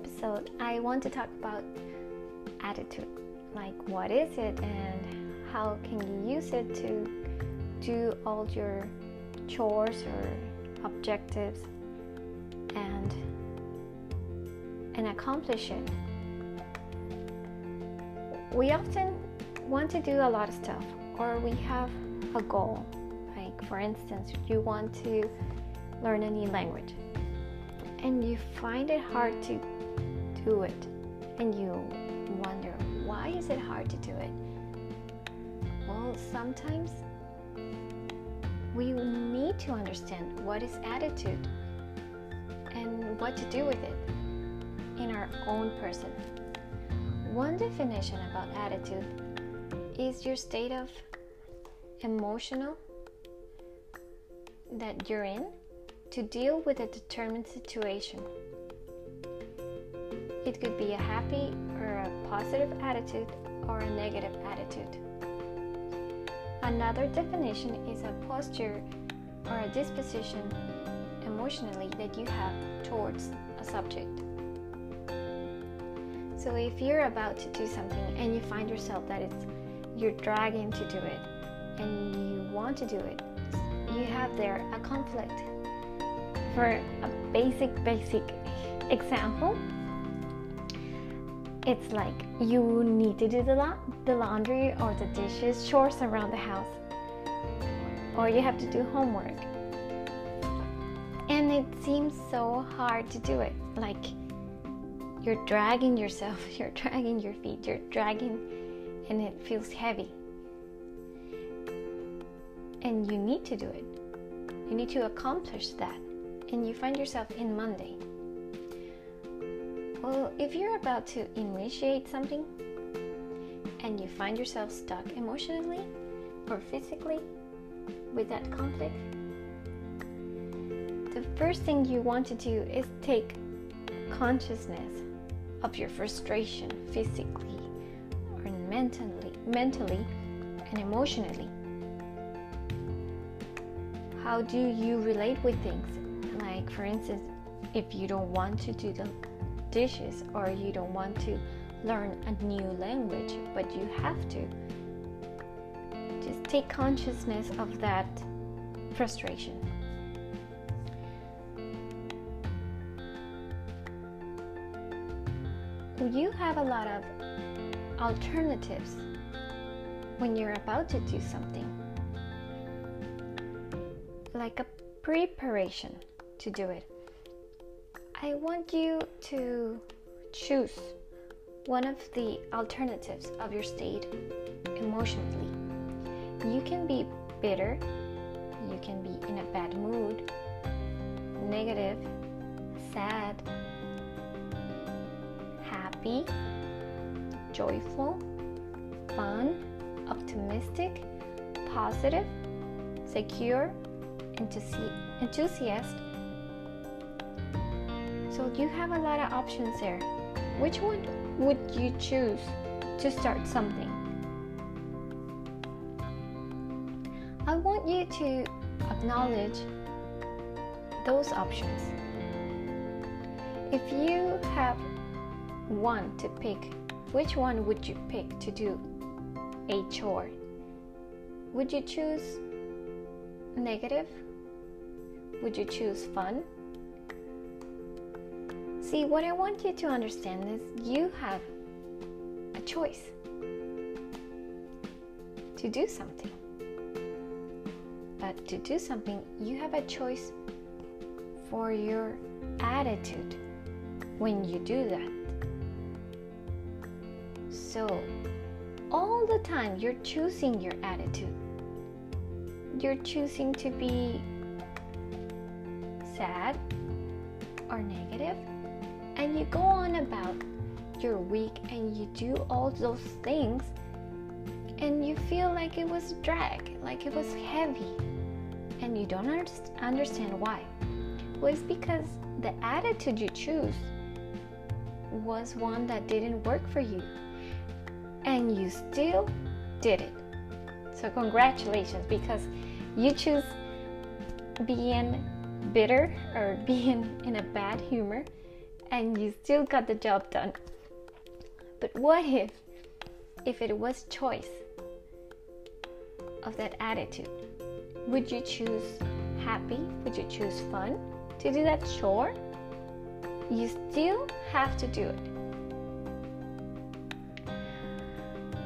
episode, I want to talk about attitude. Like, what is it, and how can you use it to do all your chores or objectives and and accomplish it. We often want to do a lot of stuff, or we have a goal. Like, for instance, you want to learn a new language and you find it hard to do it and you wonder why is it hard to do it? Well sometimes we need to understand what is attitude and what to do with it in our own person. One definition about attitude is your state of emotional that you're in to deal with a determined situation. It could be a happy or a positive attitude or a negative attitude. Another definition is a posture or a disposition emotionally that you have towards a subject. So if you're about to do something and you find yourself that it's you're dragging to do it and you want to do it, you have there a conflict for a basic, basic example, it's like you need to do the, la- the laundry or the dishes, chores around the house, or you have to do homework. And it seems so hard to do it. Like you're dragging yourself, you're dragging your feet, you're dragging, and it feels heavy. And you need to do it. You need to accomplish that and you find yourself in Monday. Well, if you're about to initiate something and you find yourself stuck emotionally or physically with that conflict, the first thing you want to do is take consciousness of your frustration physically or mentally, mentally and emotionally. How do you relate with things? For instance, if you don't want to do the dishes or you don't want to learn a new language, but you have to, just take consciousness of that frustration. You have a lot of alternatives when you're about to do something, like a preparation to do it. I want you to choose one of the alternatives of your state emotionally. You can be bitter, you can be in a bad mood, negative, sad, happy, joyful, fun, optimistic, positive, secure, and to see enthusiast, so you have a lot of options there. Which one would you choose to start something? I want you to acknowledge those options. If you have one to pick, which one would you pick to do a chore? Would you choose negative? Would you choose fun? See, what I want you to understand is you have a choice to do something. But to do something, you have a choice for your attitude when you do that. So, all the time, you're choosing your attitude. You're choosing to be sad or negative and you go on about your week and you do all those things and you feel like it was drag, like it was heavy, and you don't understand why. Well, it's because the attitude you choose was one that didn't work for you, and you still did it. So, congratulations because you choose being bitter or being in a bad humor and you still got the job done. But what if if it was choice of that attitude? Would you choose happy? Would you choose fun to do that chore? You still have to do it.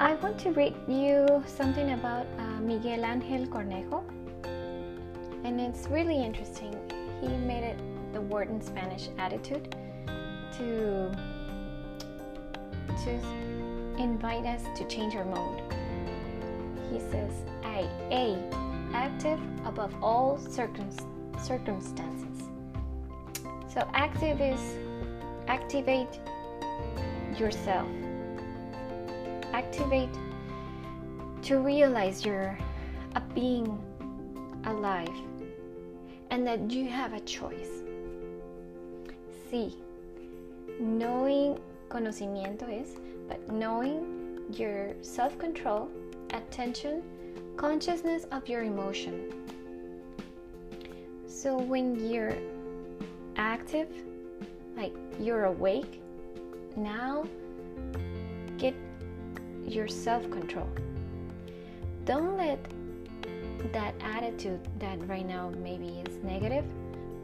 I want to read you something about uh, Miguel Angel Cornejo, and it's really interesting. He made it the word in Spanish attitude to to invite us to change our mode. He says, "I a active above all circum- circumstances." So active is activate yourself activate to realize you're a being alive and that you have a choice. Sí, knowing conocimiento is, but knowing your self control, attention, consciousness of your emotion. So when you're active, like you're awake, now get your self control. Don't let that attitude that right now maybe is negative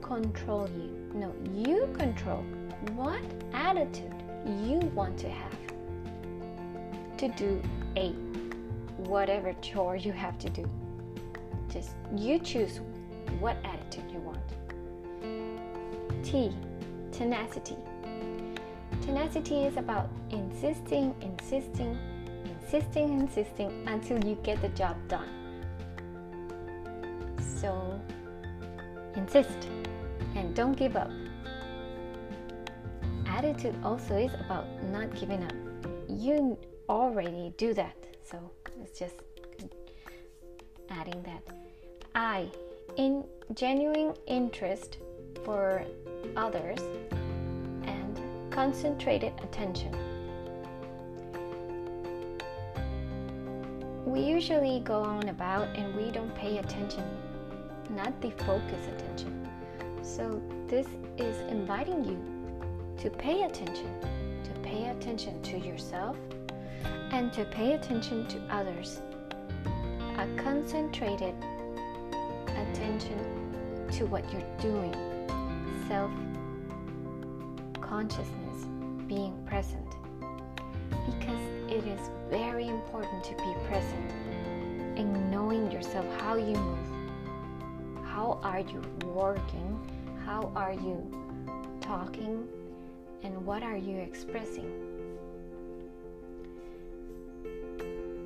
control you. No, you control what attitude you want to have to do a whatever chore you have to do. Just you choose what attitude you want. T, tenacity. Tenacity is about insisting, insisting, insisting, insisting until you get the job done. So insist and don't give up. Attitude also is about not giving up. You already do that, so it's just adding that. I, in genuine interest for others and concentrated attention. we usually go on about and we don't pay attention, not the focus attention. So, this is inviting you to pay attention, to pay attention to yourself and to pay attention to others. A concentrated attention to what you're doing, self consciousness, being present. Because it is very important to be present in knowing yourself how you move how are you working how are you talking and what are you expressing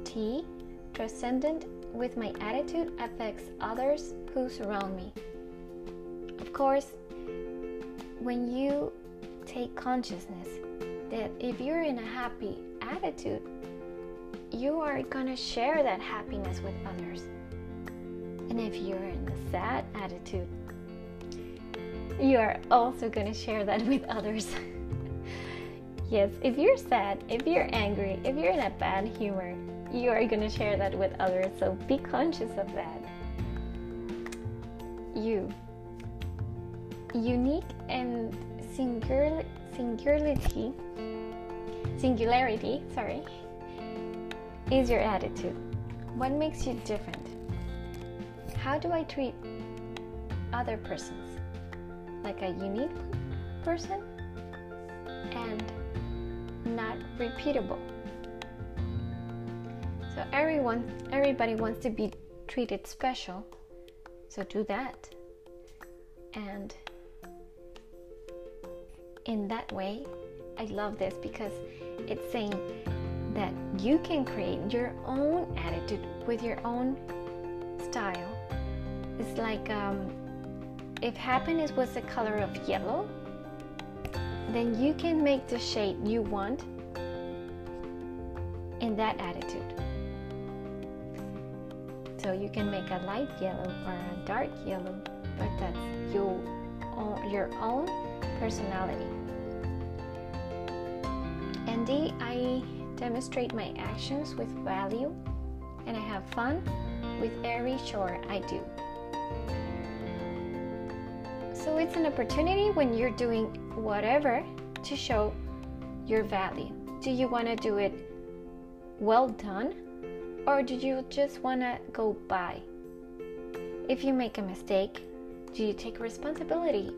t transcendent with my attitude affects others who surround me of course when you take consciousness that if you're in a happy attitude, you are to share that happiness with others. And if you're in a sad attitude, you are also to share that with others. yes, if you're sad, if you're angry, if you're in a bad humor, you are going to share that with others. So be conscious of that. You, unique and singular, singularity singularity, sorry, is your attitude. What makes you different? How do I treat other persons? Like a unique person and not repeatable. So everyone everybody wants to be treated special. So do that. And in that way, I love this because it's saying that you can create your own attitude with your own style. It's like um, if happiness was the color of yellow, then you can make the shade you want in that attitude. So you can make a light yellow or a dark yellow, but that's your own, your own personality. And I demonstrate my actions with value and I have fun with every chore I do. So it's an opportunity when you're doing whatever to show your value? Do you want to do it well done? Or do you just want to go by? If you make a mistake, do you take responsibility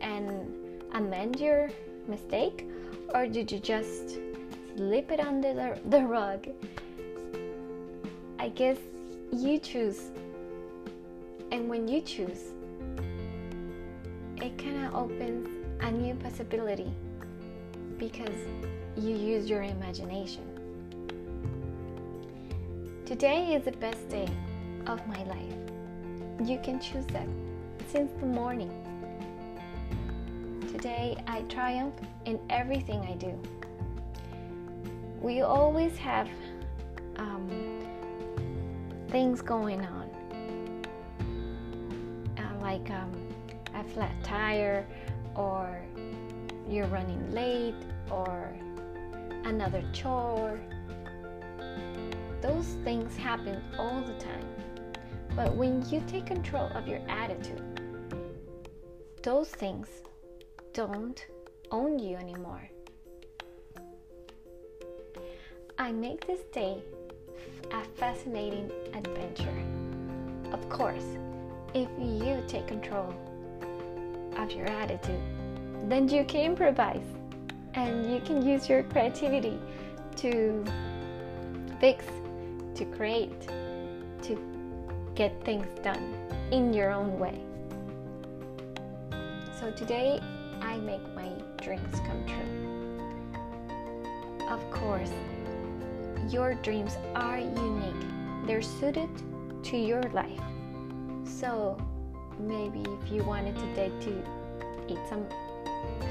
and amend your mistake? Or did you just slip it under the, the rug? I guess you choose. And when you choose, it kind of opens a new possibility because you use your imagination. Today is the best day of my life. You can choose that since the morning. Today I triumph in everything I do. We always have um, things going on, flat tire, or you're running late, or another chore. Those things happen all the time. But when you take control of your attitude, those things don't own you anymore. I make this day a fascinating adventure. Of course, if you take control of your attitude, then you can improvise and you can use your creativity to fix, to create, to get things done in your own way. So today I make my dreams come true. Of course, your dreams are unique, they're suited to your life. So maybe if you wanted today to eat some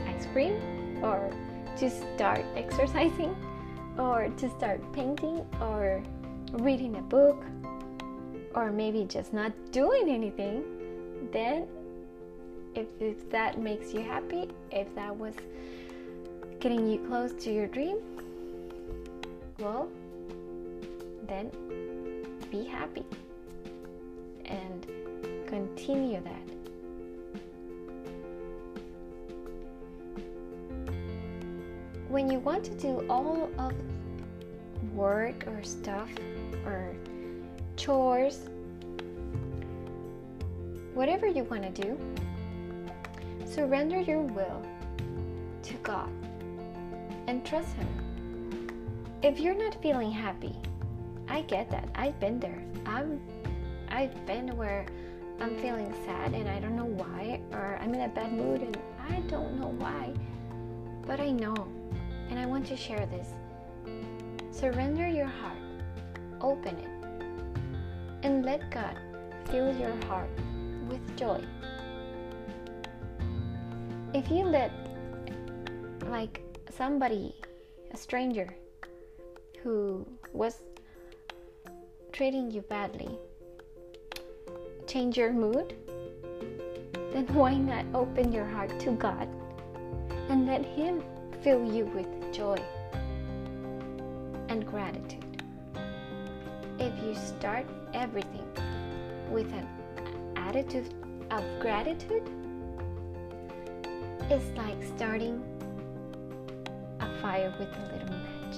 ice cream or to start exercising or to start painting or reading a book or maybe just not doing anything, then if, if that makes you happy, if that was getting you close to your dream, well, then be happy. And continue that. When you want to do all of work or stuff or chores, whatever you want to do, surrender your will to God and trust Him. If you're not feeling happy, I get that. I've been there. I'm I've been where I'm feeling sad and I don't know why or I'm in a bad mood and I don't know why. But I know and I want to share this. Surrender your heart. Open it. And let God fill your heart with joy. If you let like somebody, a stranger who was treating you badly change your mood, then why not open your heart to God and let Him fill you with joy and gratitude? If you start everything with an attitude of gratitude, it's like starting a fire with a little match.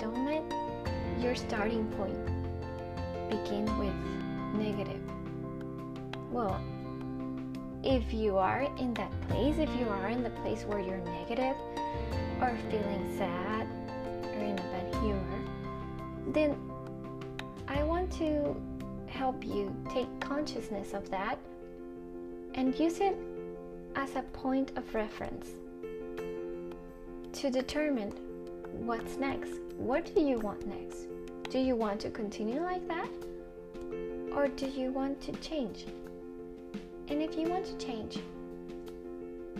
Don't let your starting point begin with negative? Well, if you are in that place, if you are in the place where you're negative or feeling sad or in a bad humor, then I want to help you take consciousness of that and use it as a point of reference to determine what's next. What do you want next? Do you want to continue like that? Or do you want to change? And if you want to change,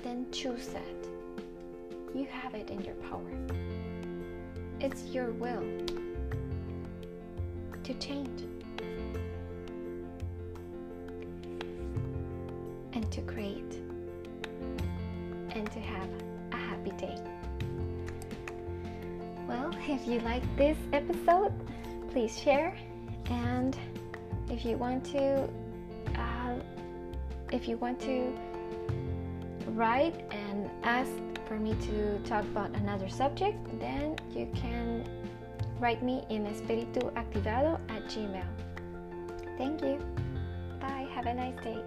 then choose that. You have it in your power. It's your will to change and to create and to have a happy day. Well, if you like this episode, please share. And if you want to, uh, if you want to write and ask for me to talk about another subject, then you can write me in espirituactivado at gmail. Thank you. Bye. Have a nice day.